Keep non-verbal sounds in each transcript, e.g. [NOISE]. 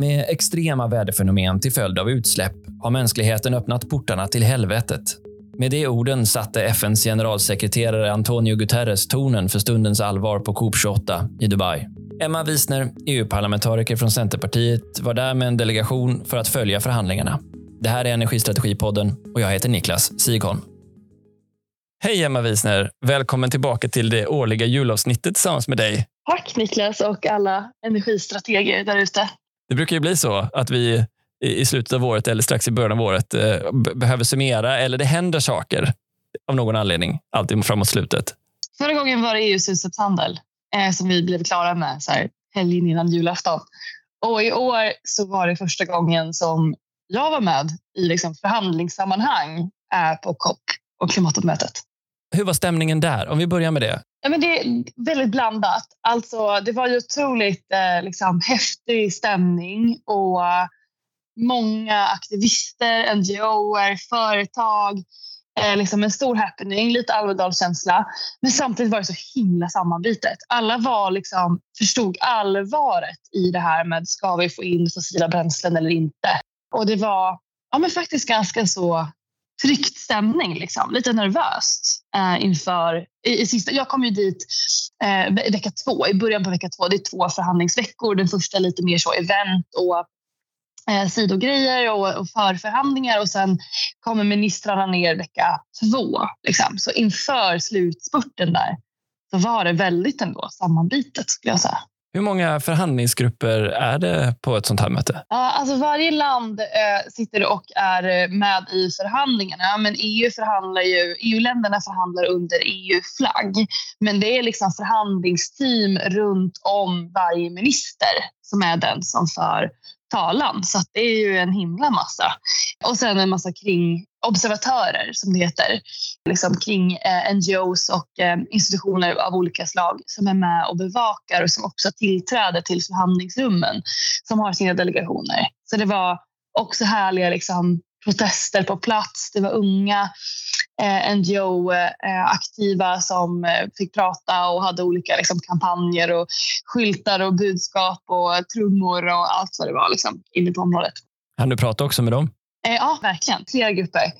Med extrema väderfenomen till följd av utsläpp har mänskligheten öppnat portarna till helvetet. Med de orden satte FNs generalsekreterare Antonio Guterres tonen för stundens allvar på COP 28 i Dubai. Emma Wiesner, EU-parlamentariker från Centerpartiet, var där med en delegation för att följa förhandlingarna. Det här är Energistrategipodden och jag heter Niklas Sigholm. Hej Emma Wiesner! Välkommen tillbaka till det årliga julavsnittet tillsammans med dig. Tack Niklas och alla energistrateger där ute. Det brukar ju bli så att vi i slutet av året eller strax i början av året eh, behöver summera eller det händer saker av någon anledning, alltid framåt slutet. Förra gången var det EUs utsläppshandel eh, som vi blev klara med så här, helgen innan julafton. Och i år så var det första gången som jag var med i liksom förhandlingssammanhang eh, på COP och klimattoppmötet. Hur var stämningen där? Om vi börjar med det. Ja, men det är väldigt blandat. Alltså, det var ju otroligt eh, liksom, häftig stämning och många aktivister, NGOer, företag. Eh, liksom en stor happening, lite Almedalskänsla. Men samtidigt var det så himla sammanbitet. Alla var liksom, förstod allvaret i det här med ska vi få in fossila bränslen eller inte. Och det var ja, men faktiskt ganska så tryckt stämning, liksom. lite nervöst eh, inför... I, i sista, jag kom ju dit eh, vecka två, i början på vecka två. Det är två förhandlingsveckor. Den första är lite mer så event och eh, sidogrejer och, och förförhandlingar och sen kommer ministrarna ner vecka två. Liksom. Så inför slutspurten där så var det väldigt ändå sammanbitet skulle jag säga. Hur många förhandlingsgrupper är det på ett sånt här möte? Eh, alltså varje land eh, sitter och är eh, med i förhandlingarna. Men EU förhandlar ju, EU-länderna förhandlar under EU-flagg. Men det är liksom förhandlingsteam runt om varje minister som är den som för talan. Så det är ju en himla massa. Och sen en massa kring observatörer som det heter. Liksom kring eh, NGOs och eh, institutioner av olika slag som är med och bevakar och som också tillträder till förhandlingsrummen som har sina delegationer. Så det var också härliga liksom, protester på plats. Det var unga NGO-aktiva eh, som eh, fick prata och hade olika liksom, kampanjer och skyltar och budskap och trummor och allt vad det var liksom, inne på området. Han du prata också med dem? Eh, ja, verkligen. Flera grupper.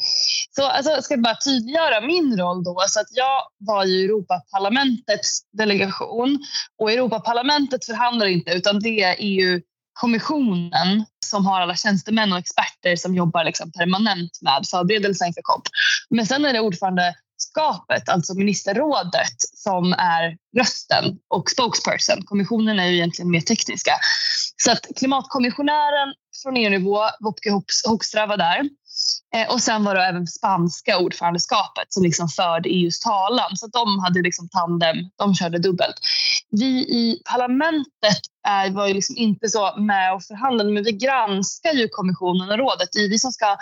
Så alltså, jag ska bara tydliggöra min roll då. Så att jag var i Europaparlamentets delegation och Europaparlamentet förhandlar inte utan det är EU kommissionen som har alla tjänstemän och experter som jobbar liksom permanent med förberedelser inför COP. Men sen är det ordförandeskapet, alltså ministerrådet, som är rösten och spokesperson. Kommissionen är ju egentligen mer tekniska. Så att klimatkommissionären från EU-nivå, Wopke Hoekstra var där. Eh, och sen var det även spanska ordförandeskapet som liksom förde EUs talan. Så de hade liksom tandem, de körde dubbelt. Vi i parlamentet är, var ju liksom inte så med och förhandlade men vi granskar ju kommissionen och rådet. Det är vi som ska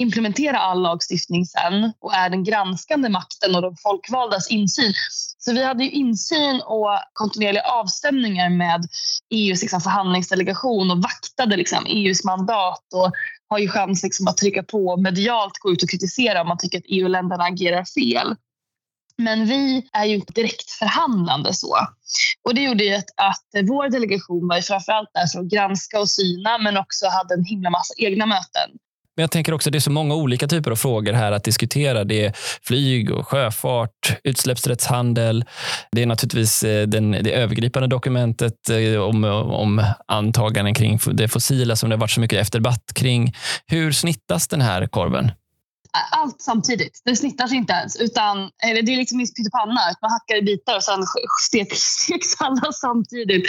implementera all lagstiftning sen och är den granskande makten och de folkvaldas insyn. Så vi hade ju insyn och kontinuerliga avstämningar med EUs liksom förhandlingsdelegation och vaktade liksom EUs mandat och har ju chans liksom att trycka på medialt, gå ut och kritisera om man tycker att EU-länderna agerar fel. Men vi är ju inte direkt förhandlande så. Och det gjorde ju att, att vår delegation var ju framförallt där för att granska och syna men också hade en himla massa egna möten. Men jag tänker också att det är så många olika typer av frågor här att diskutera. Det är flyg och sjöfart, utsläppsrättshandel. Det är naturligtvis eh, den, det övergripande dokumentet eh, om, om antaganden kring det fossila som det har varit så mycket efterdebatt kring. Hur snittas den här korven? allt samtidigt. Det snittas inte ens. Utan, eller det är liksom inte pyttipanna. Man hackar i bitar och sen [LAUGHS] steks alla samtidigt.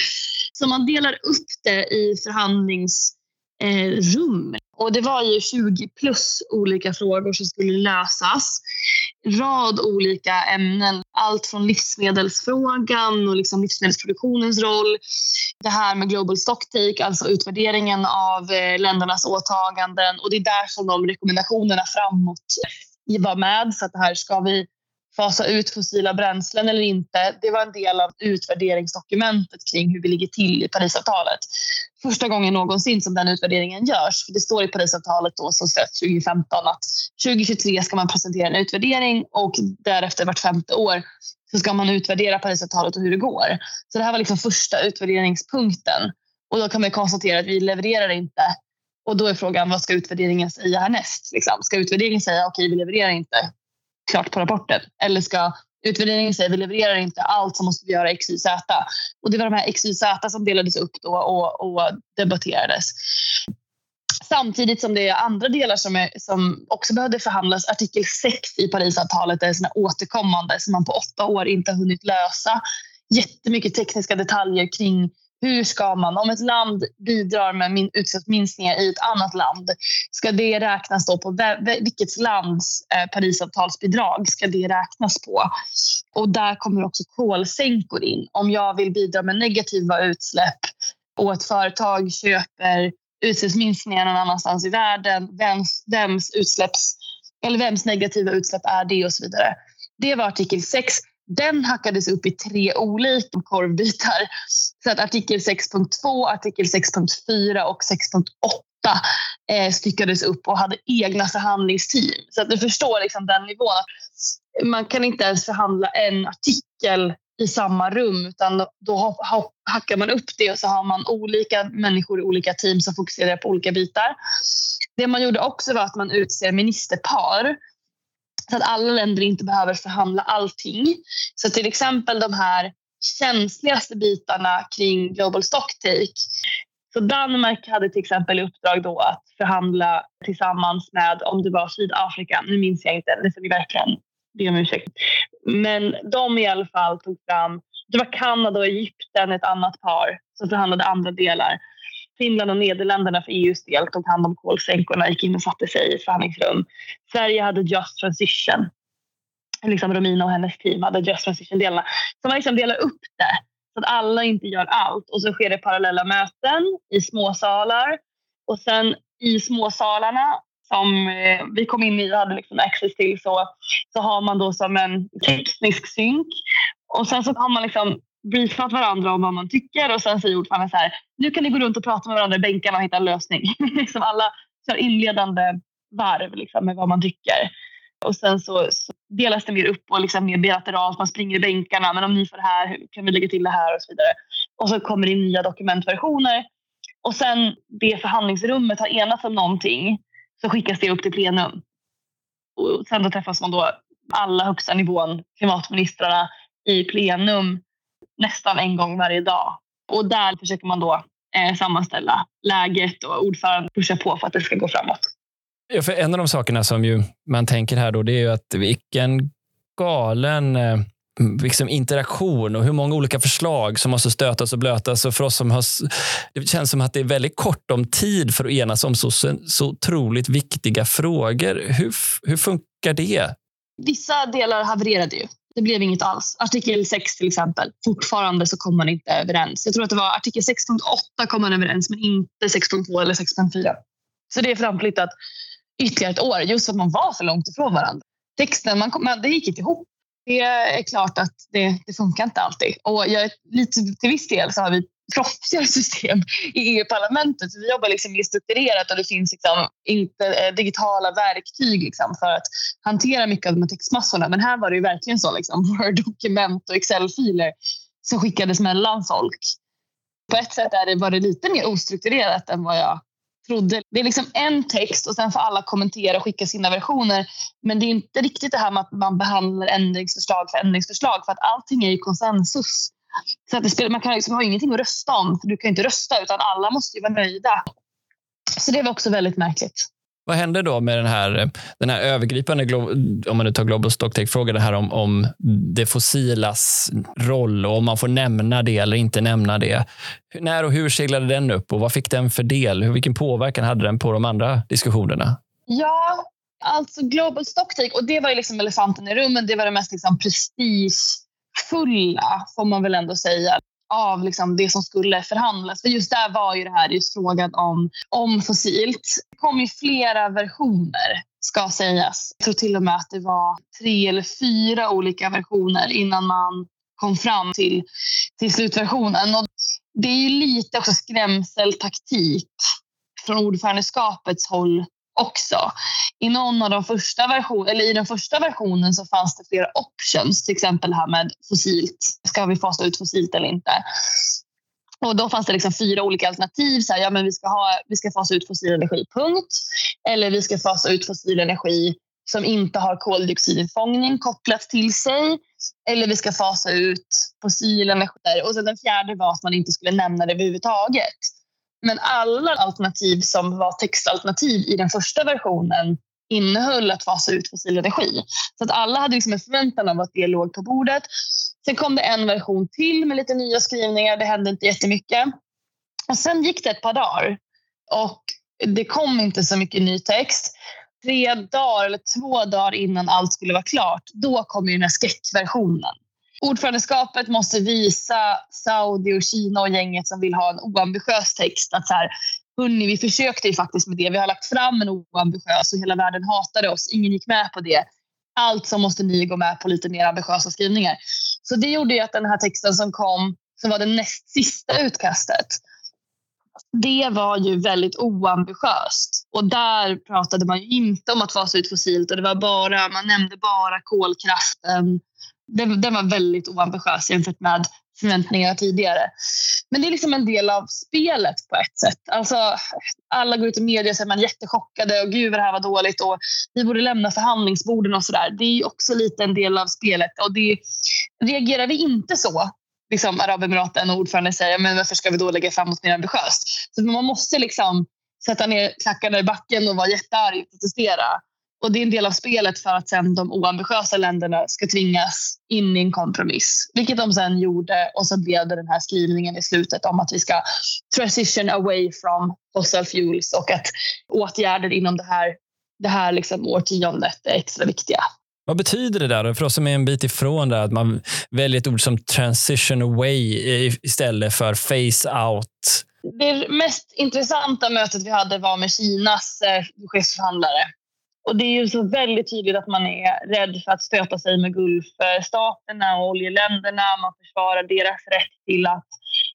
Så man delar upp det i förhandlings Eh, rum Och det var ju 20 plus olika frågor som skulle lösas. Rad olika ämnen. Allt från livsmedelsfrågan och liksom livsmedelsproduktionens roll. Det här med Global Stocktake, alltså utvärderingen av eh, ländernas åtaganden. Och det är där som de rekommendationerna framåt var med. Så att det här ska vi fasa ut fossila bränslen eller inte. Det var en del av utvärderingsdokumentet kring hur vi ligger till i Parisavtalet. Första gången någonsin som den utvärderingen görs. För det står i Parisavtalet då som slöts 2015 att 2023 ska man presentera en utvärdering och därefter vart femte år så ska man utvärdera Parisavtalet och hur det går. Så det här var liksom första utvärderingspunkten. Och då kan man konstatera att vi levererar inte. Och då är frågan, vad ska utvärderingen säga härnäst? Liksom? Ska utvärderingen säga, okej, okay, vi levererar inte klart på rapporten? Eller ska utvärderingen säga, vi levererar inte allt så måste vi göra X, Y, Z? Och det var de här X, Y, Z som delades upp då och, och debatterades. Samtidigt som det är andra delar som, är, som också behövde förhandlas. Artikel 6 i Parisavtalet är såna återkommande som man på åtta år inte har hunnit lösa. Jättemycket tekniska detaljer kring hur ska man, om ett land bidrar med min, utsläppsminskningar i ett annat land, ska det räknas då på vilket lands eh, Parisavtalsbidrag ska det räknas på? Och där kommer också kolsänkor in. Om jag vill bidra med negativa utsläpp och ett företag köper utsläppsminskningar någon annanstans i världen, vems, vems, utsläpps, eller vems negativa utsläpp är det och så vidare. Det var artikel 6. Den hackades upp i tre olika korvbitar. Så att artikel 6.2, artikel 6.4 och 6.8 eh, styckades upp och hade egna förhandlingsteam. Så att du förstår liksom den nivån. Man kan inte ens förhandla en artikel i samma rum utan då hackar man upp det och så har man olika människor i olika team som fokuserar på olika bitar. Det man gjorde också var att man utser ministerpar så att alla länder inte behöver förhandla allting. Så till exempel de här känsligaste bitarna kring Global Stocktake. Så Danmark hade till exempel i uppdrag då att förhandla tillsammans med, om det var Sydafrika, nu minns jag inte, det får ni verkligen be om ursäkt. Men de i alla fall tog fram, det var Kanada och Egypten, ett annat par som förhandlade andra delar. Finland och Nederländerna för EUs del tog hand om kolsänkorna, gick in och satte sig i ett förhandlingsrum. Sverige hade Just Transition. Liksom Romina och hennes team hade Just Transition-delarna. Så man liksom delar upp det så att alla inte gör allt. Och så sker det parallella möten i småsalar. Och sen i småsalarna som eh, vi kom in i och hade liksom access till så, så har man då som en teknisk synk. Och sen så har man liksom briefat varandra om vad man tycker och sen säger ordföranden så här, nu kan ni gå runt och prata med varandra i bänkarna och hitta en lösning. [LAUGHS] liksom alla kör inledande varv liksom, med vad man tycker. Och sen så, så delas det mer upp och liksom mer bilateralt, man springer i bänkarna, men om ni får det här, kan vi lägga till det här och så vidare. Och så kommer det in nya dokumentversioner. Och sen det förhandlingsrummet har enats om någonting så skickas det upp till plenum. Och sen då träffas man då alla högsta nivån, klimatministrarna, i plenum nästan en gång varje dag. Och där försöker man då eh, sammanställa läget och ordföranden pushar på för att det ska gå framåt. Ja, för en av de sakerna som ju man tänker här då, det är ju att vilken galen eh, liksom interaktion och hur många olika förslag som måste stötas och blötas. Och för oss som har, det känns som att det är väldigt kort om tid för att enas om så, så otroligt viktiga frågor. Hur, hur funkar det? Vissa delar havererade ju. Det blev inget alls. Artikel 6 till exempel. Fortfarande så kom man inte överens. Jag tror att det var artikel 6.8 kom man överens men inte 6.2 eller 6.4. Så det är framflyttat ytterligare ett år just för att man var så långt ifrån varandra. Texten, man kom, det gick inte ihop. Det är klart att det, det funkar inte alltid. Och jag, lite, till viss del så har vi proffsiga system i EU-parlamentet. Vi jobbar liksom mer strukturerat och det finns liksom inte eh, digitala verktyg liksom för att hantera mycket av de här textmassorna. Men här var det ju verkligen så, liksom, [LAUGHS] Word-dokument och Excel-filer som skickades mellan folk. På ett sätt är det, var det lite mer ostrukturerat än vad jag trodde. Det är liksom en text och sen får alla kommentera och skicka sina versioner. Men det är inte riktigt det här med att man behandlar ändringsförslag för ändringsförslag för att allting är ju konsensus. Så att det spelar, man kan liksom ha ingenting att rösta om, för du kan inte rösta utan alla måste ju vara nöjda. Så det var också väldigt märkligt. Vad händer då med den här, den här övergripande, om man nu tar Global Stocktake-frågan, det här om, om det fossilas roll och om man får nämna det eller inte nämna det. När och hur seglade den upp och vad fick den för del? Vilken påverkan hade den på de andra diskussionerna? Ja, alltså Global Stocktake, och det var ju liksom elefanten i rummet, det var det mest liksom prestige fulla, får man väl ändå säga, av liksom det som skulle förhandlas. För just där var ju det här just frågan om, om fossilt. Det kom ju flera versioner, ska sägas. Jag tror till och med att det var tre eller fyra olika versioner innan man kom fram till, till slutversionen. Och det är ju lite också skrämseltaktik från ordförandeskapets håll också. I, någon av de första version, eller I den första versionen så fanns det flera options, till exempel här med fossilt. Ska vi fasa ut fossilt eller inte? Och då fanns det liksom fyra olika alternativ. Så här, ja, men vi, ska ha, vi ska fasa ut fossil energi, punkt. Eller vi ska fasa ut fossil energi som inte har koldioxidinfångning kopplat till sig. Eller vi ska fasa ut fossil energi. Och sen den fjärde var att man inte skulle nämna det överhuvudtaget. Men alla alternativ som var textalternativ i den första versionen innehöll att fasa ut fossil energi. Så att alla hade liksom en förväntan om att det låg på bordet. Sen kom det en version till med lite nya skrivningar. Det hände inte jättemycket. Och sen gick det ett par dagar och det kom inte så mycket ny text. Tre dagar eller två dagar innan allt skulle vara klart, då kom ju den här skräckversionen. Ordförandeskapet måste visa Saudi och Kina och gänget som vill ha en oambitiös text att så här, hörni, vi försökte ju faktiskt med det. Vi har lagt fram en oambitiös och hela världen hatade oss. Ingen gick med på det. Alltså måste ni gå med på lite mer ambitiösa skrivningar. Så det gjorde ju att den här texten som kom, som var det näst sista utkastet, det var ju väldigt oambitiöst. Och där pratade man ju inte om att fasa ut fossilt och det var bara, man nämnde bara kolkraften. Den, den var väldigt oambitiös jämfört med förväntningarna tidigare. Men det är liksom en del av spelet på ett sätt. Alltså, alla går ut i media och säger man är jättechockade och gud vad det här var dåligt och vi borde lämna förhandlingsborden och sådär. Det är också lite en del av spelet och det reagerar vi inte så liksom Arabemiraten och ordföranden säger men varför ska vi då lägga fram något mer ambitiöst? Så man måste liksom sätta ner klackarna i backen och vara jättearg och protestera. Och det är en del av spelet för att sen de oambitiösa länderna ska tvingas in i en kompromiss. Vilket de sen gjorde och så blev det den här skrivningen i slutet om att vi ska transition away from fossil fuels och att åtgärder inom det här, det här liksom årtiondet är extra viktiga. Vad betyder det där för oss som är en bit ifrån det, att man väljer ett ord som transition away istället för face out? Det mest intressanta mötet vi hade var med Kinas eh, chefsförhandlare och det är ju så väldigt tydligt att man är rädd för att stöta sig med Gulfstaterna och oljeländerna. Man försvarar deras rätt till att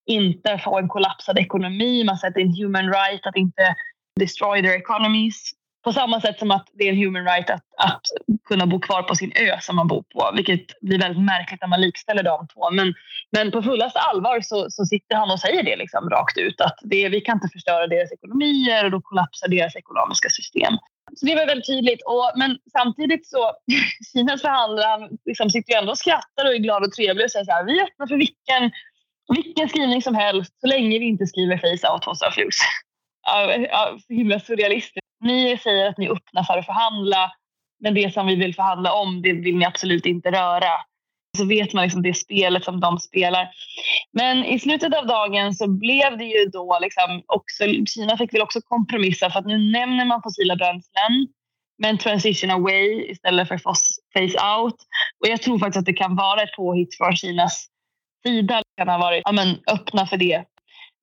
inte få en kollapsad ekonomi. Man sätter en human right att inte destroy their economies. På samma sätt som att det är en human right att, att kunna bo kvar på sin ö som man bor på. Vilket blir väldigt märkligt när man likställer de två. Men, men på fullaste allvar så, så sitter han och säger det liksom rakt ut. Att det, vi kan inte förstöra deras ekonomier och då kollapsar deras ekonomiska system. Så det var väldigt tydligt. Och, men samtidigt så, [LAUGHS] Kinas förhandlare liksom sitter ju ändå och skrattar och är glad och trevlig och säger så här, vi är öppna för vilken, vilken skrivning som helst så länge vi inte skriver face out hos fuels. Ja, så himla surrealistiskt. Ni säger att ni är öppna för att förhandla men det som vi vill förhandla om det vill ni absolut inte röra så vet man liksom det spelet som de spelar. Men i slutet av dagen så blev det ju då liksom också, Kina fick väl också kompromissa för att nu nämner man fossila bränslen men transition away istället för face out. Och jag tror faktiskt att det kan vara ett påhitt från Kinas sida. kan ha varit ja, men, öppna för det.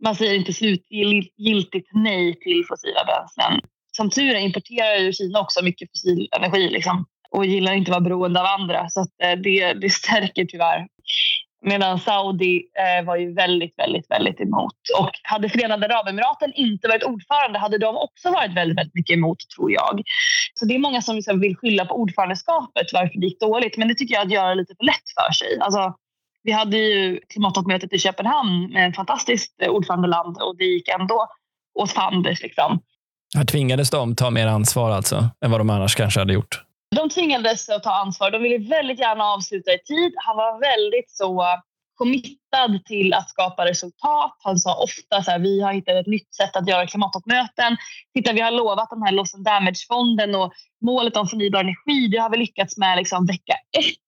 Man säger inte slutgiltigt nej till fossila bränslen. Som tur är importerar ju Kina också mycket fossil energi. Liksom och gillar inte att vara beroende av andra. Så eh, det, det stärker tyvärr. Medan Saudi eh, var ju väldigt, väldigt, väldigt emot. Och hade Förenade Arabemiraten inte varit ordförande hade de också varit väldigt, väldigt mycket emot, tror jag. Så det är många som liksom vill skylla på ordförandeskapet varför det gick dåligt. Men det tycker jag är att göra lite för lätt för sig. Alltså, vi hade ju klimattoppmötet i Köpenhamn med ett fantastiskt eh, ordförandeland och det gick ändå åt fanders. Liksom. Här tvingades de ta mer ansvar alltså, än vad de annars kanske hade gjort? De tvingades att ta ansvar. De ville väldigt gärna avsluta i tid. Han var väldigt så committad till att skapa resultat. Han sa ofta så här, vi har hittat ett nytt sätt att göra klimattoppmöten. Titta, vi har lovat den här loss and damage-fonden och målet om förnybar energi. Det har vi lyckats med liksom vecka ett.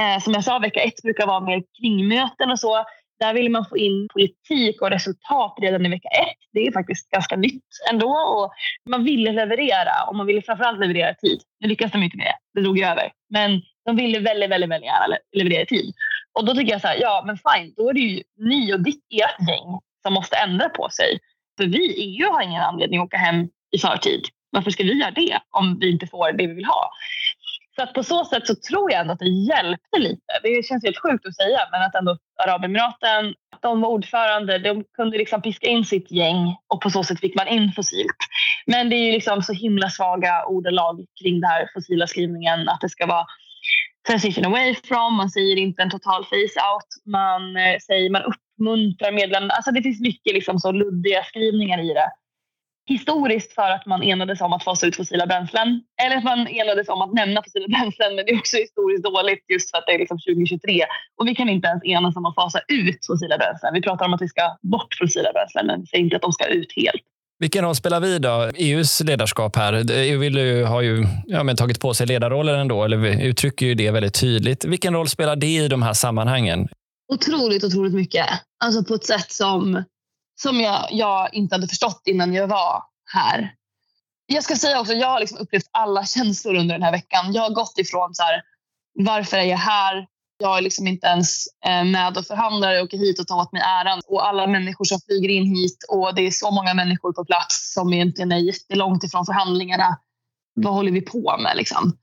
Eh, som jag sa, vecka ett brukar vara mer kringmöten och så. Där vill man få in politik och resultat redan i vecka ett. Det är faktiskt ganska nytt ändå. Och man ville leverera och man ville framförallt leverera i tid. Nu lyckades de inte med det. Det drog över. Men de ville väldigt, väldigt, väldigt gärna leverera i tid. Och då tycker jag så här, ja men fine, då är det ju ni och ditt, ert gäng som måste ändra på sig. För vi, EU, har ingen anledning att åka hem i förtid. Varför ska vi göra det om vi inte får det vi vill ha? Så att på så sätt så tror jag ändå att det hjälpte lite. Det känns helt sjukt att säga, men att ändå Arabemiraten, de var ordförande, de kunde liksom piska in sitt gäng och på så sätt fick man in fossilt. Men det är ju liksom så himla svaga ordalag kring den här fossila skrivningen att det ska vara transition away from, man säger inte en total face-out, man eh, säger man uppmuntrar medlemmarna. Alltså det finns mycket liksom så luddiga skrivningar i det. Historiskt för att man enades om att fasa ut fossila bränslen. Eller att man enades om att nämna fossila [LAUGHS] bränslen. Men det är också historiskt dåligt just för att det är liksom 2023. Och vi kan inte ens enas om att fasa ut fossila bränslen. Vi pratar om att vi ska bort fossila bränslen men vi säger inte att de ska ut helt. Vilken roll spelar vi då? EUs ledarskap här. EU vill ju, har ju ja, men tagit på sig ledarrollen ändå, eller uttrycker ju det väldigt tydligt. Vilken roll spelar det i de här sammanhangen? Otroligt, otroligt mycket. Alltså på ett sätt som, som jag, jag inte hade förstått innan jag var här. Jag ska säga också, jag har liksom upplevt alla känslor under den här veckan. Jag har gått ifrån så här, varför är jag här? Jag är liksom inte ens eh, med och förhandlar. Jag åker hit och tar åt mig äran. Och alla människor som flyger in hit och det är så många människor på plats som egentligen är jättelångt ifrån förhandlingarna. Vad håller vi på med? Liksom?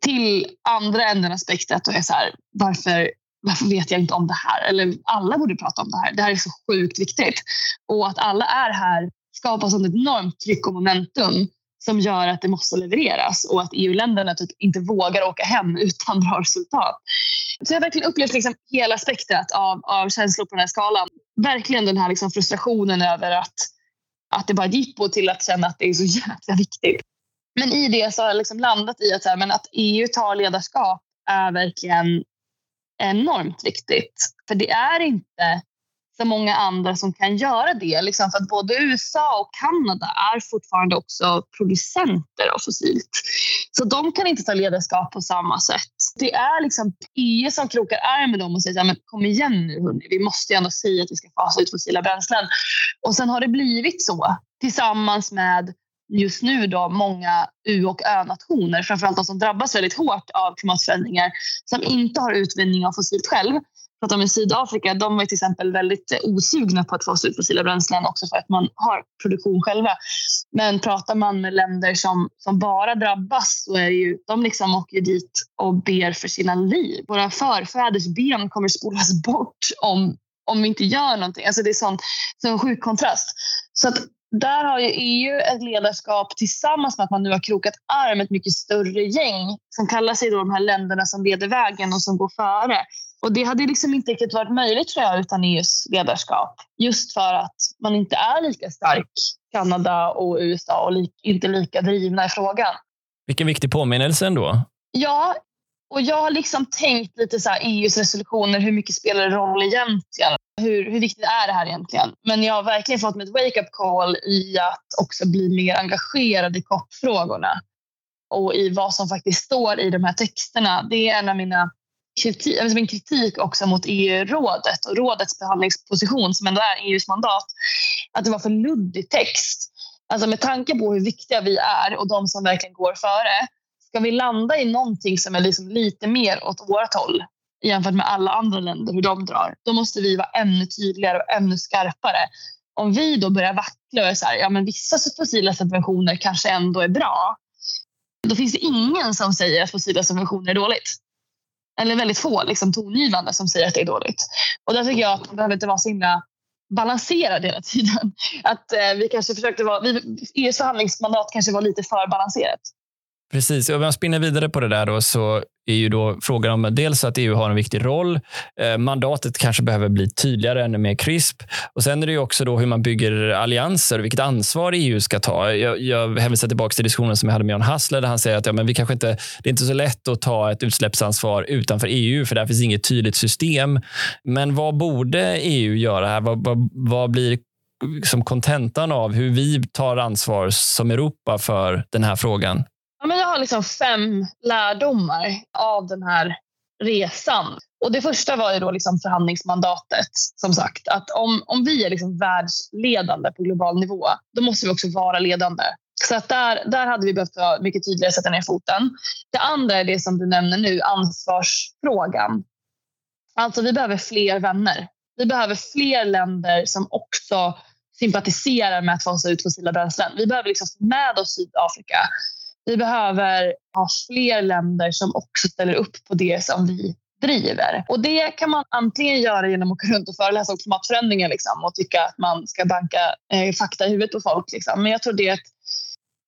Till andra änden av spektrat och är så här, varför, varför vet jag inte om det här? Eller alla borde prata om det här. Det här är så sjukt viktigt. Och att alla är här skapar sånt enormt tryck och momentum som gör att det måste levereras och att EU-länderna typ inte vågar åka hem utan bra resultat. Så jag har verkligen upplevt liksom hela spektrat av, av känslor på den här skalan. Verkligen den här liksom frustrationen över att, att det bara är jippo till att känna att det är så jäkla viktigt. Men i det så har jag liksom landat i att, så här, men att EU tar ledarskap är verkligen enormt viktigt. För det är inte så många andra som kan göra det. Liksom för att både USA och Kanada är fortfarande också producenter av fossilt. Så de kan inte ta ledarskap på samma sätt. Det är liksom EU som krokar arm med dem och säger ja, men kom igen nu hörni. vi måste ju ändå säga att vi ska fasa ut fossila bränslen. Och sen har det blivit så tillsammans med just nu då många U och Ö-nationer, framförallt de som drabbas väldigt hårt av klimatförändringar, som inte har utvinning av fossilt själv, pratar med Sydafrika, de var till exempel väldigt eh, osugna på att fasa ut fossila bränslen också för att man har produktion själva. Men pratar man med länder som, som bara drabbas så är ju, de liksom åker dit och ber för sina liv. Våra förfäders ben kommer spolas bort om, om vi inte gör någonting. Alltså det är sån, sån sjuk kontrast. Så att där har ju EU ett ledarskap tillsammans med att man nu har krokat arm med ett mycket större gäng som kallar sig då de här länderna som leder vägen och som går före. Och det hade liksom inte riktigt varit möjligt tror jag utan EUs ledarskap. Just för att man inte är lika stark, Kanada och USA, och li inte lika drivna i frågan. Vilken viktig påminnelse ändå. Ja, och jag har liksom tänkt lite så här, EUs resolutioner, hur mycket spelar det roll egentligen? Hur, hur viktigt är det här egentligen? Men jag har verkligen fått mig ett wake-up call i att också bli mer engagerad i COP-frågorna och i vad som faktiskt står i de här texterna. Det är en av mina kritik, alltså min kritik också mot EU-rådet och rådets behandlingsposition som ändå är EUs mandat, att det var för luddig text. Alltså med tanke på hur viktiga vi är och de som verkligen går före, ska vi landa i någonting som är liksom lite mer åt vårt håll jämfört med alla andra länder, hur de drar, då måste vi vara ännu tydligare och ännu skarpare. Om vi då börjar vackla och är så här, ja men vissa fossila subventioner kanske ändå är bra, då finns det ingen som säger att fossila subventioner är dåligt eller väldigt få liksom, tongivande som säger att det är dåligt. Och där tycker jag att man behöver inte vara så himla balanserad hela tiden. Att eh, vi kanske försökte vara, vi, EUs förhandlingsmandat kanske var lite för balanserat. Precis, om jag spinner vidare på det där då, så är ju då frågan om dels att EU har en viktig roll. Eh, mandatet kanske behöver bli tydligare, ännu mer krisp. Och sen är det ju också då hur man bygger allianser och vilket ansvar EU ska ta. Jag, jag hänvisar tillbaka till diskussionen som jag hade med Jan Hassler där han säger att ja, men vi kanske inte, det är inte så lätt att ta ett utsläppsansvar utanför EU för där finns inget tydligt system. Men vad borde EU göra här? Vad, vad, vad blir som kontentan av hur vi tar ansvar som Europa för den här frågan? Ja, men jag har liksom fem lärdomar av den här resan. Och Det första var ju då liksom förhandlingsmandatet. Som sagt, att om, om vi är liksom världsledande på global nivå, då måste vi också vara ledande. Så att där, där hade vi behövt vara mycket tydligare sätta ner foten. Det andra är det som du nämner nu, ansvarsfrågan. Alltså vi behöver fler vänner. Vi behöver fler länder som också sympatiserar med att fasa ut fossila bränslen. Vi behöver liksom med oss Sydafrika. Vi behöver ha fler länder som också ställer upp på det som vi driver. Och det kan man antingen göra genom att gå runt och föreläsa om klimatförändringar liksom, och tycka att man ska banka eh, fakta i huvudet på folk. Liksom. Men jag tror det är ett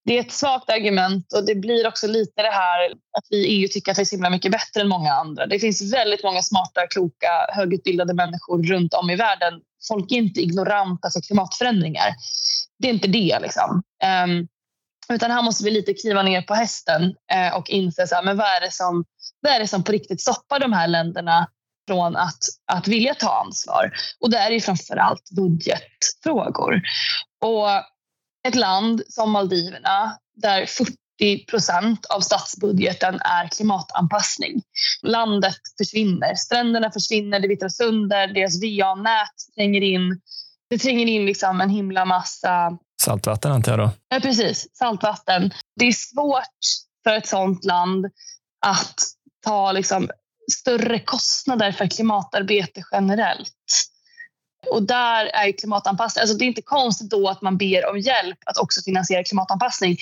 det är ett svagt argument och det blir också lite det här att vi i EU tycker att vi är så himla mycket bättre än många andra. Det finns väldigt många smarta, kloka, högutbildade människor runt om i världen. Folk är inte ignoranta för klimatförändringar. Det är inte det. Liksom. Um, utan här måste vi lite kliva ner på hästen eh, och inse så här, men vad, är det som, vad är det som på riktigt stoppar de här länderna från att, att vilja ta ansvar. Och det är ju framför allt budgetfrågor. Och ett land som Maldiverna där 40 procent av statsbudgeten är klimatanpassning. Landet försvinner. Stränderna försvinner, det vittrar sönder, deras VA-nät tränger in. Det tränger in liksom en himla massa... Saltvatten antar jag då? Ja, precis. Saltvatten. Det är svårt för ett sånt land att ta liksom större kostnader för klimatarbete generellt. Och där är klimatanpassning, alltså det är inte konstigt då att man ber om hjälp att också finansiera klimatanpassning.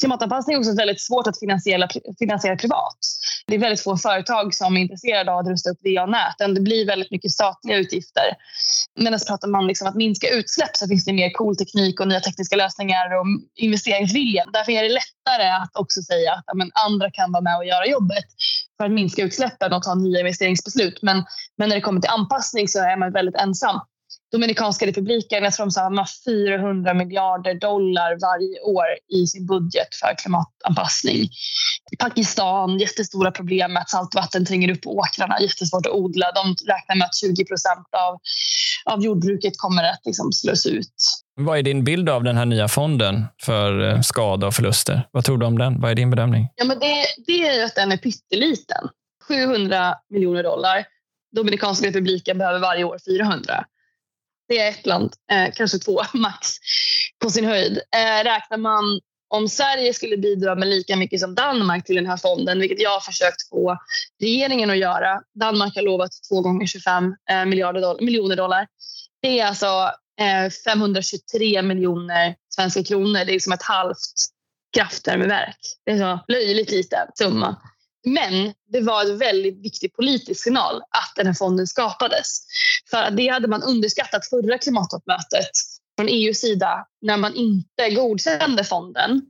Klimatanpassning är också väldigt svårt att finansiera, finansiera privat. Det är väldigt få företag som är intresserade av att rusta upp VA-näten. Det blir väldigt mycket statliga utgifter. Medan pratar man liksom att minska utsläpp så finns det mer cool teknik och nya tekniska lösningar och investeringsvilja. Därför är det lättare att också säga att ja, men andra kan vara med och göra jobbet för att minska utsläppen och ta nya investeringsbeslut. Men, men när det kommer till anpassning så är man väldigt ensam. Dominikanska republiken, jag tror de har 400 miljarder dollar varje år i sin budget för klimatanpassning. Pakistan, jättestora problem med att saltvatten tränger upp på åkrarna, jättesvårt att odla. De räknar med att 20 procent av, av jordbruket kommer att liksom slås ut. Vad är din bild av den här nya fonden för eh, skada och förluster? Vad tror du om den? Vad är din bedömning? Ja, men det, det är att den är pytteliten. 700 miljoner dollar. Dominikanska republiken behöver varje år 400. Det är ett land, eh, kanske två [LAUGHS] max på sin höjd. Eh, räknar man om Sverige skulle bidra med lika mycket som Danmark till den här fonden, vilket jag har försökt få regeringen att göra. Danmark har lovat två gånger 25 eh, miljarder dollar, miljoner dollar. Det är alltså eh, 523 miljoner svenska kronor. Det är som ett halvt kraftvärmeverk. Det är så löjligt liten summa. Men det var en väldigt viktig politisk signal att den här fonden skapades. För det hade man underskattat förra klimattoppmötet från EUs sida när man inte godkände fonden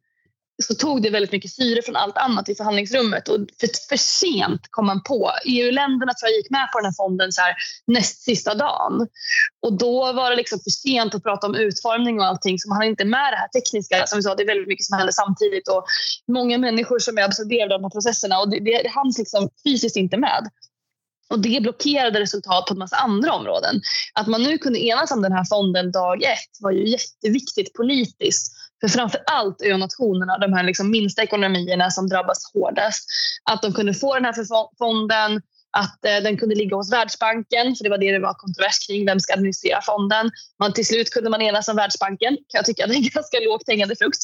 så tog det väldigt mycket syre från allt annat i förhandlingsrummet och för, för sent kom man på. EU-länderna tror jag gick med på den här fonden så här, näst sista dagen. Och då var det liksom för sent att prata om utformning och allting så man hann inte med det här tekniska. Som vi sa, det är väldigt mycket som händer samtidigt och många människor som är absorberade av de här processerna och det, det, det hanns liksom fysiskt inte med. Och det blockerade resultat på en massa andra områden. Att man nu kunde enas om den här fonden dag ett var ju jätteviktigt politiskt för framför allt ö-nationerna, de här liksom minsta ekonomierna som drabbas hårdast, att de kunde få den här fonden, att eh, den kunde ligga hos Världsbanken, för det var det det var kontrovers kring, vem ska administrera fonden. Man, till slut kunde man enas om Världsbanken, kan jag tycka, det är en [LAUGHS] ganska lågt hängande frukt.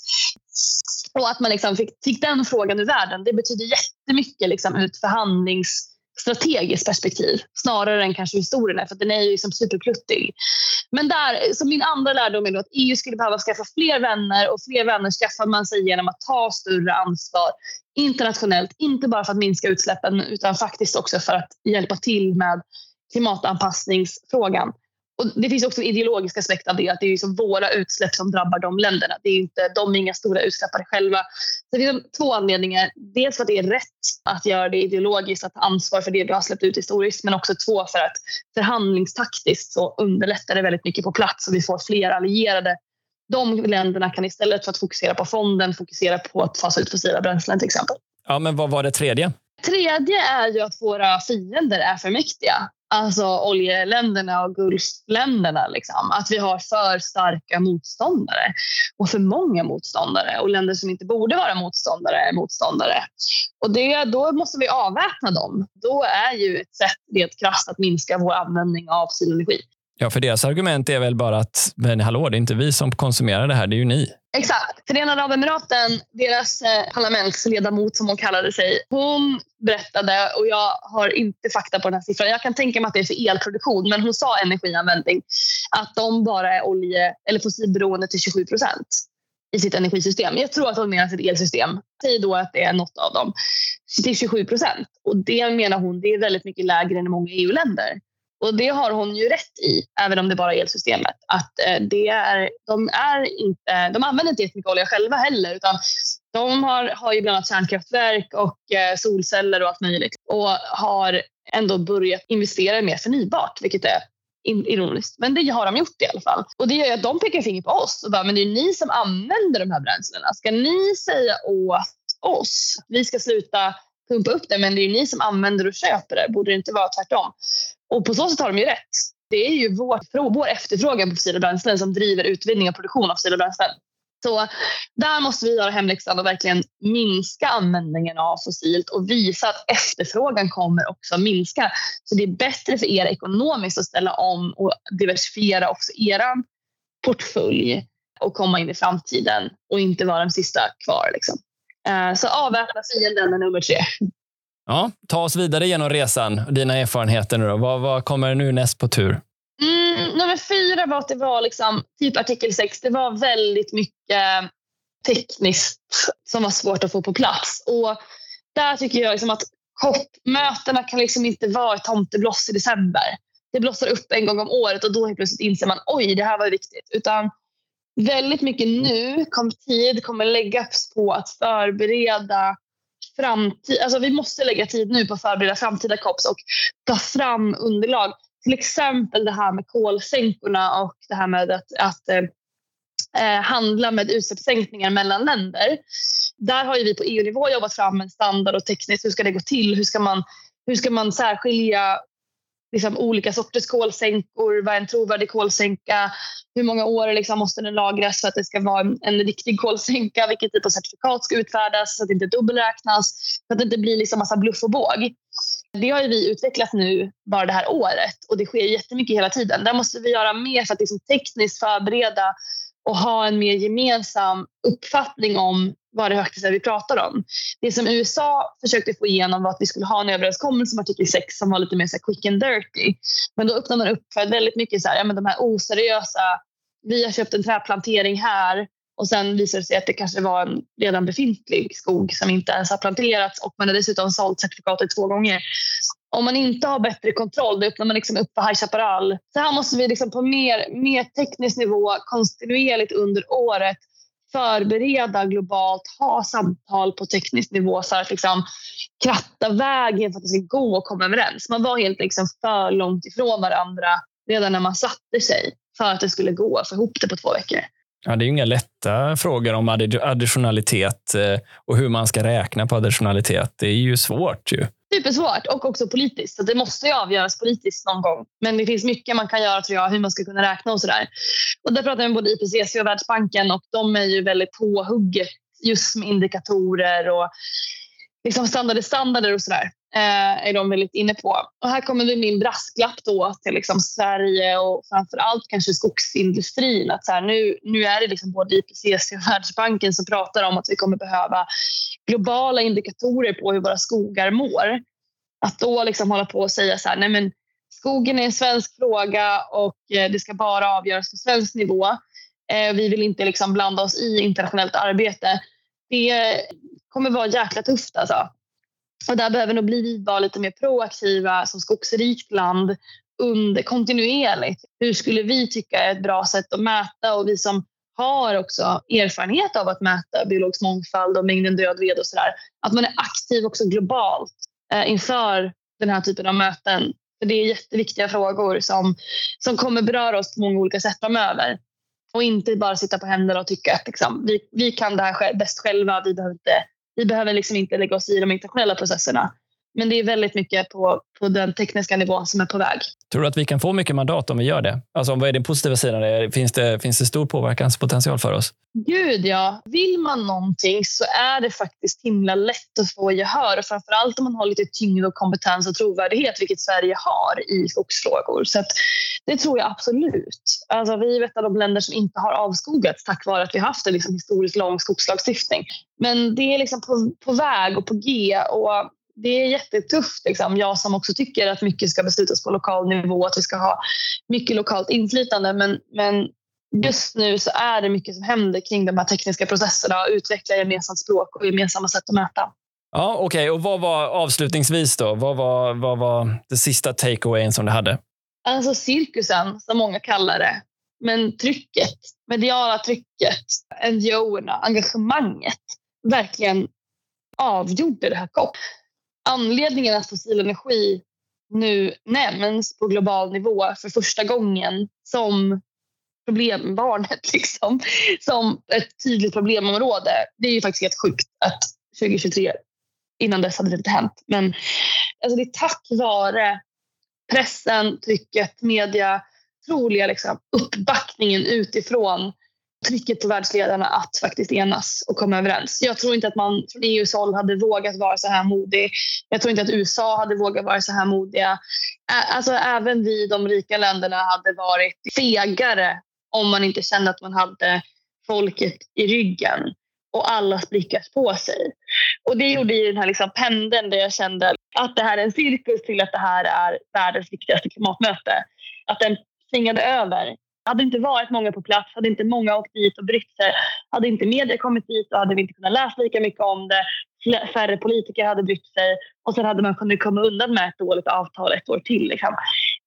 Och att man liksom fick, fick den frågan ur världen, det betyder jättemycket liksom, ur ett förhandlings strategiskt perspektiv snarare än kanske historien för den är ju liksom superkluttig. Men där, så min andra lärdom är att EU skulle behöva skaffa fler vänner och fler vänner skaffar man sig genom att ta större ansvar internationellt, inte bara för att minska utsläppen utan faktiskt också för att hjälpa till med klimatanpassningsfrågan. Och det finns också en ideologisk aspekt av det, att det är liksom våra utsläpp som drabbar de länderna. Det är inte, de är inga stora utsläppare själva. Så det finns två anledningar. Dels för att det är rätt att göra det ideologiskt, att ta ansvar för det du har släppt ut historiskt, men också två för att förhandlingstaktiskt så underlättar det väldigt mycket på plats och vi får fler allierade. De länderna kan istället för att fokusera på fonden fokusera på att fasa ut fossila bränslen till exempel. Ja, men vad var det tredje? Tredje är ju att våra fiender är för mäktiga alltså oljeländerna och Gulfländerna. Liksom. Att vi har för starka motståndare och för många motståndare och länder som inte borde vara motståndare är motståndare. Och det, då måste vi avväpna dem. Då är ju ett sätt rent krasst att minska vår användning av fossil energi. Ja, för deras argument är väl bara att men hallå, det är inte vi som konsumerar det här, det är ju ni. Exakt. Förenade Arabemiraten, deras eh, parlamentsledamot som hon kallade sig, hon berättade, och jag har inte fakta på den här siffran, jag kan tänka mig att det är för elproduktion, men hon sa energianvändning, att de bara är olje eller fossilberoende till 27 procent i sitt energisystem. Jag tror att hon menar sitt elsystem. Säg då att det är något av dem. Till 27 procent. Och det menar hon, det är väldigt mycket lägre än i många EU-länder. Och det har hon ju rätt i, även om det bara är elsystemet. Att eh, det är, de, är inte, de använder inte jättemycket olja själva heller, utan de har, har ju bland annat kärnkraftverk och eh, solceller och allt möjligt. Och har ändå börjat investera i mer förnybart, vilket är ironiskt. Men det har de gjort i alla fall. Och det gör ju att de pekar finger på oss och bara, men det är ni som använder de här bränslena. Ska ni säga åt oss att vi ska sluta pumpa upp det, men det är ju ni som använder och köper det. Borde det inte vara tvärtom? Och på så sätt har de ju rätt. Det är ju vår, vår efterfrågan på fossila bränslen som driver utvinning och produktion av fossila bränslen. Så där måste vi göra hemläxan och verkligen minska användningen av fossilt och visa att efterfrågan kommer också minska. Så det är bättre för er ekonomiskt att ställa om och diversifiera också er portfölj och komma in i framtiden och inte vara den sista kvar. Liksom. Eh, så avväpna fienden är nummer tre. Ja, ta oss vidare genom resan. och Dina erfarenheter nu då. Vad, vad kommer nu näst på tur? Mm, nummer fyra var att det var liksom, typ artikel 6. Det var väldigt mycket tekniskt som var svårt att få på plats. Och där tycker jag liksom att COP-mötena kan liksom inte vara ett tomtebloss i december. Det blossar upp en gång om året och då helt plötsligt inser man oj, det här var viktigt. Utan väldigt mycket nu kom tid kommer läggas på att förbereda framtid. Alltså vi måste lägga tid nu på att förbereda framtida COPs och ta fram underlag. Till exempel det här med kolsänkorna och det här med att, att eh, eh handla med utsläppssänkningar mellan länder. Där har vi på EU-nivå jobbat fram en standard och tekniskt hur ska det gå till? Hur ska man, hur ska man särskilja liksom, olika sorters kolsänkor? Vad är en trovärdig kolsänka? Hur många år liksom, måste den lagras för att det ska vara en, en riktig kolsänka? Vilket typ av certifikat ska utfärdas så att det inte dubbelräknas? Så att det inte blir liksom massa bluff och båg. Det har vi utvecklat nu bara det här året och det sker jättemycket hela tiden. Där måste vi göra mer för att liksom tekniskt förbereda och ha en mer gemensam uppfattning om vad det faktiskt är vi pratar om. Det som USA försökte få igenom var att vi skulle ha en överenskommelse om artikel 6 som var lite mer så quick and dirty. Men då öppnar man upp för väldigt mycket så här, ja, men de här oseriösa, vi har köpt en träplantering här och sen visar det sig att det kanske var en redan befintlig skog som inte ens har planterats och man har dessutom sålt certifikatet två gånger. Om man inte har bättre kontroll, då öppnar man liksom upp för High Chaparral. Så här måste vi liksom på mer, mer teknisk nivå kontinuerligt under året förbereda globalt, ha samtal på teknisk nivå så att liksom kratta vägen för att det ska gå och komma överens. Man var helt liksom för långt ifrån varandra redan när man satte sig för att det skulle gå att få ihop det på två veckor. Ja, det är inga lätta frågor om additionalitet eh, och hur man ska räkna på additionalitet. Det är ju svårt. ju. Supersvårt och också politiskt. Så det måste ju avgöras politiskt någon gång. Men det finns mycket man kan göra tror jag, hur man ska kunna räkna och sådär. Och där pratar jag med både IPCC och Världsbanken och de är ju väldigt på hugget just med indikatorer och liksom standarder, standarder och sådär eh, är de väldigt inne på. Och här kommer vi min brasklapp då till liksom Sverige och framför allt kanske skogsindustrin. Att så här, nu, nu är det liksom både IPCC och Världsbanken som pratar om att vi kommer behöva globala indikatorer på hur våra skogar mår. Att då liksom hålla på och säga så här, nej men skogen är en svensk fråga och eh, det ska bara avgöras på svensk nivå. Eh, vi vill inte liksom blanda oss i internationellt arbete. Det kommer vara jäkla tufft alltså. Och där behöver nog bli vara lite mer proaktiva som skogsrikt land under, kontinuerligt. Hur skulle vi tycka är ett bra sätt att mäta och vi som har också erfarenhet av att mäta biologisk mångfald och mängden död ved och sådär. Att man är aktiv också globalt eh, inför den här typen av möten. För Det är jätteviktiga frågor som, som kommer beröra oss på många olika sätt framöver. Och inte bara sitta på händerna och tycka att liksom, vi, vi kan det här bäst själva. Vi behöver inte vi behöver liksom inte lägga oss i de internationella processerna. Men det är väldigt mycket på, på den tekniska nivån som är på väg. Tror du att vi kan få mycket mandat om vi gör det? Alltså, vad är den positiva sidan? Finns det, finns det stor påverkanspotential för oss? Gud, ja. Vill man någonting så är det faktiskt himla lätt att få gehör. Och framförallt om man har lite tyngd och kompetens och trovärdighet, vilket Sverige har i skogsfrågor. Så det tror jag absolut. Alltså, vi är ett av de länder som inte har avskogats tack vare att vi har haft en liksom historiskt lång skogslagstiftning. Men det är liksom på, på väg och på G. Och det är jättetufft. Liksom. Jag som också tycker att mycket ska beslutas på lokal nivå, att vi ska ha mycket lokalt inflytande. Men, men just nu så är det mycket som händer kring de här tekniska processerna och utveckla gemensamt språk och gemensamma sätt att mäta. Ja, Okej, okay. och vad var avslutningsvis då? Vad var, vad var det sista takeawayen som du hade? alltså cirkusen som många kallar det. Men trycket, mediala trycket, NGO-erna, engagemanget verkligen avgjorde det här COP. Anledningen att fossil energi nu nämns på global nivå för första gången som problembarnet, [LAUGHS] liksom, som ett tydligt problemområde. Det är ju faktiskt helt sjukt att 2023, innan dess hade det inte hänt. Men alltså det är tack vare pressen, trycket, media, troliga liksom, uppbackningen utifrån trycket på världsledarna att faktiskt enas och komma överens. Jag tror inte att man från EUs håll hade vågat vara så här modig. Jag tror inte att USA hade vågat vara så här modiga. Alltså, även vi, de rika länderna, hade varit fegare om man inte kände att man hade folket i ryggen och alla blickar på sig. Och det gjorde ju den här liksom pendeln där jag kände att det här är en cirkus till att det här är världens viktigaste klimatmöte. Att den svingade över. Hade inte varit många på plats, hade inte många åkt dit och brytt sig, hade inte media kommit dit och hade vi inte kunnat läsa lika mycket om det, färre politiker hade brytt sig och sen hade man kunnat komma undan med ett dåligt avtal ett år till. Liksom.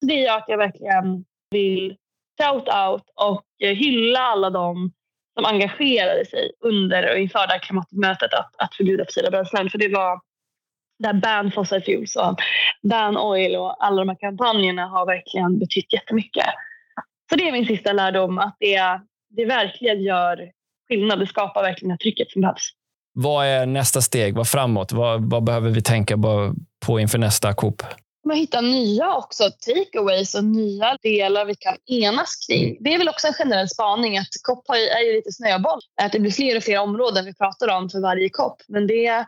Så det gör att jag verkligen vill shout out och hylla alla de som engagerade sig under och inför det här klimatmötet att, att förbjuda fossila bränslen. För det var där Ban Fossil Fuels och Ban Oil och alla de här kampanjerna har verkligen betytt jättemycket. Så det är min sista lärdom, att det, det verkligen gör skillnad. Det skapar verkligen det trycket som behövs. Vad är nästa steg? Vad framåt? Vad, vad behöver vi tänka på inför nästa COP? Man hittar nya också takeaways och nya delar vi kan enas kring. Det är väl också en generell spaning att COP är ju lite snöboll. Att det blir fler och fler områden vi pratar om för varje COP. Men det,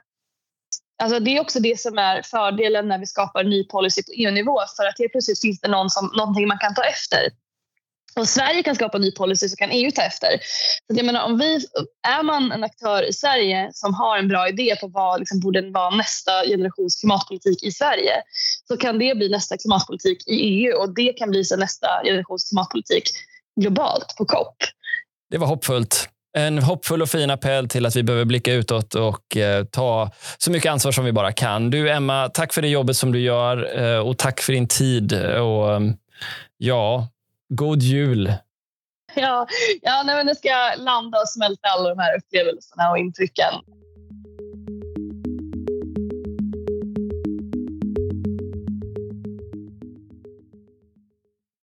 alltså det är också det som är fördelen när vi skapar ny policy på EU-nivå. För att helt plötsligt finns det någon som, någonting man kan ta efter. Om Sverige kan skapa ny policy så kan EU ta efter. Så jag menar, om vi, är man en aktör i Sverige som har en bra idé på vad liksom borde vara nästa generations klimatpolitik i Sverige så kan det bli nästa klimatpolitik i EU och det kan bli så nästa generations klimatpolitik globalt på COP. Det var hoppfullt. En hoppfull och fin appell till att vi behöver blicka utåt och eh, ta så mycket ansvar som vi bara kan. Du Emma, tack för det jobbet som du gör eh, och tack för din tid. Och, eh, ja, God jul! Ja, ja nej, men nu ska landa och smälta alla de här upplevelserna och intrycken.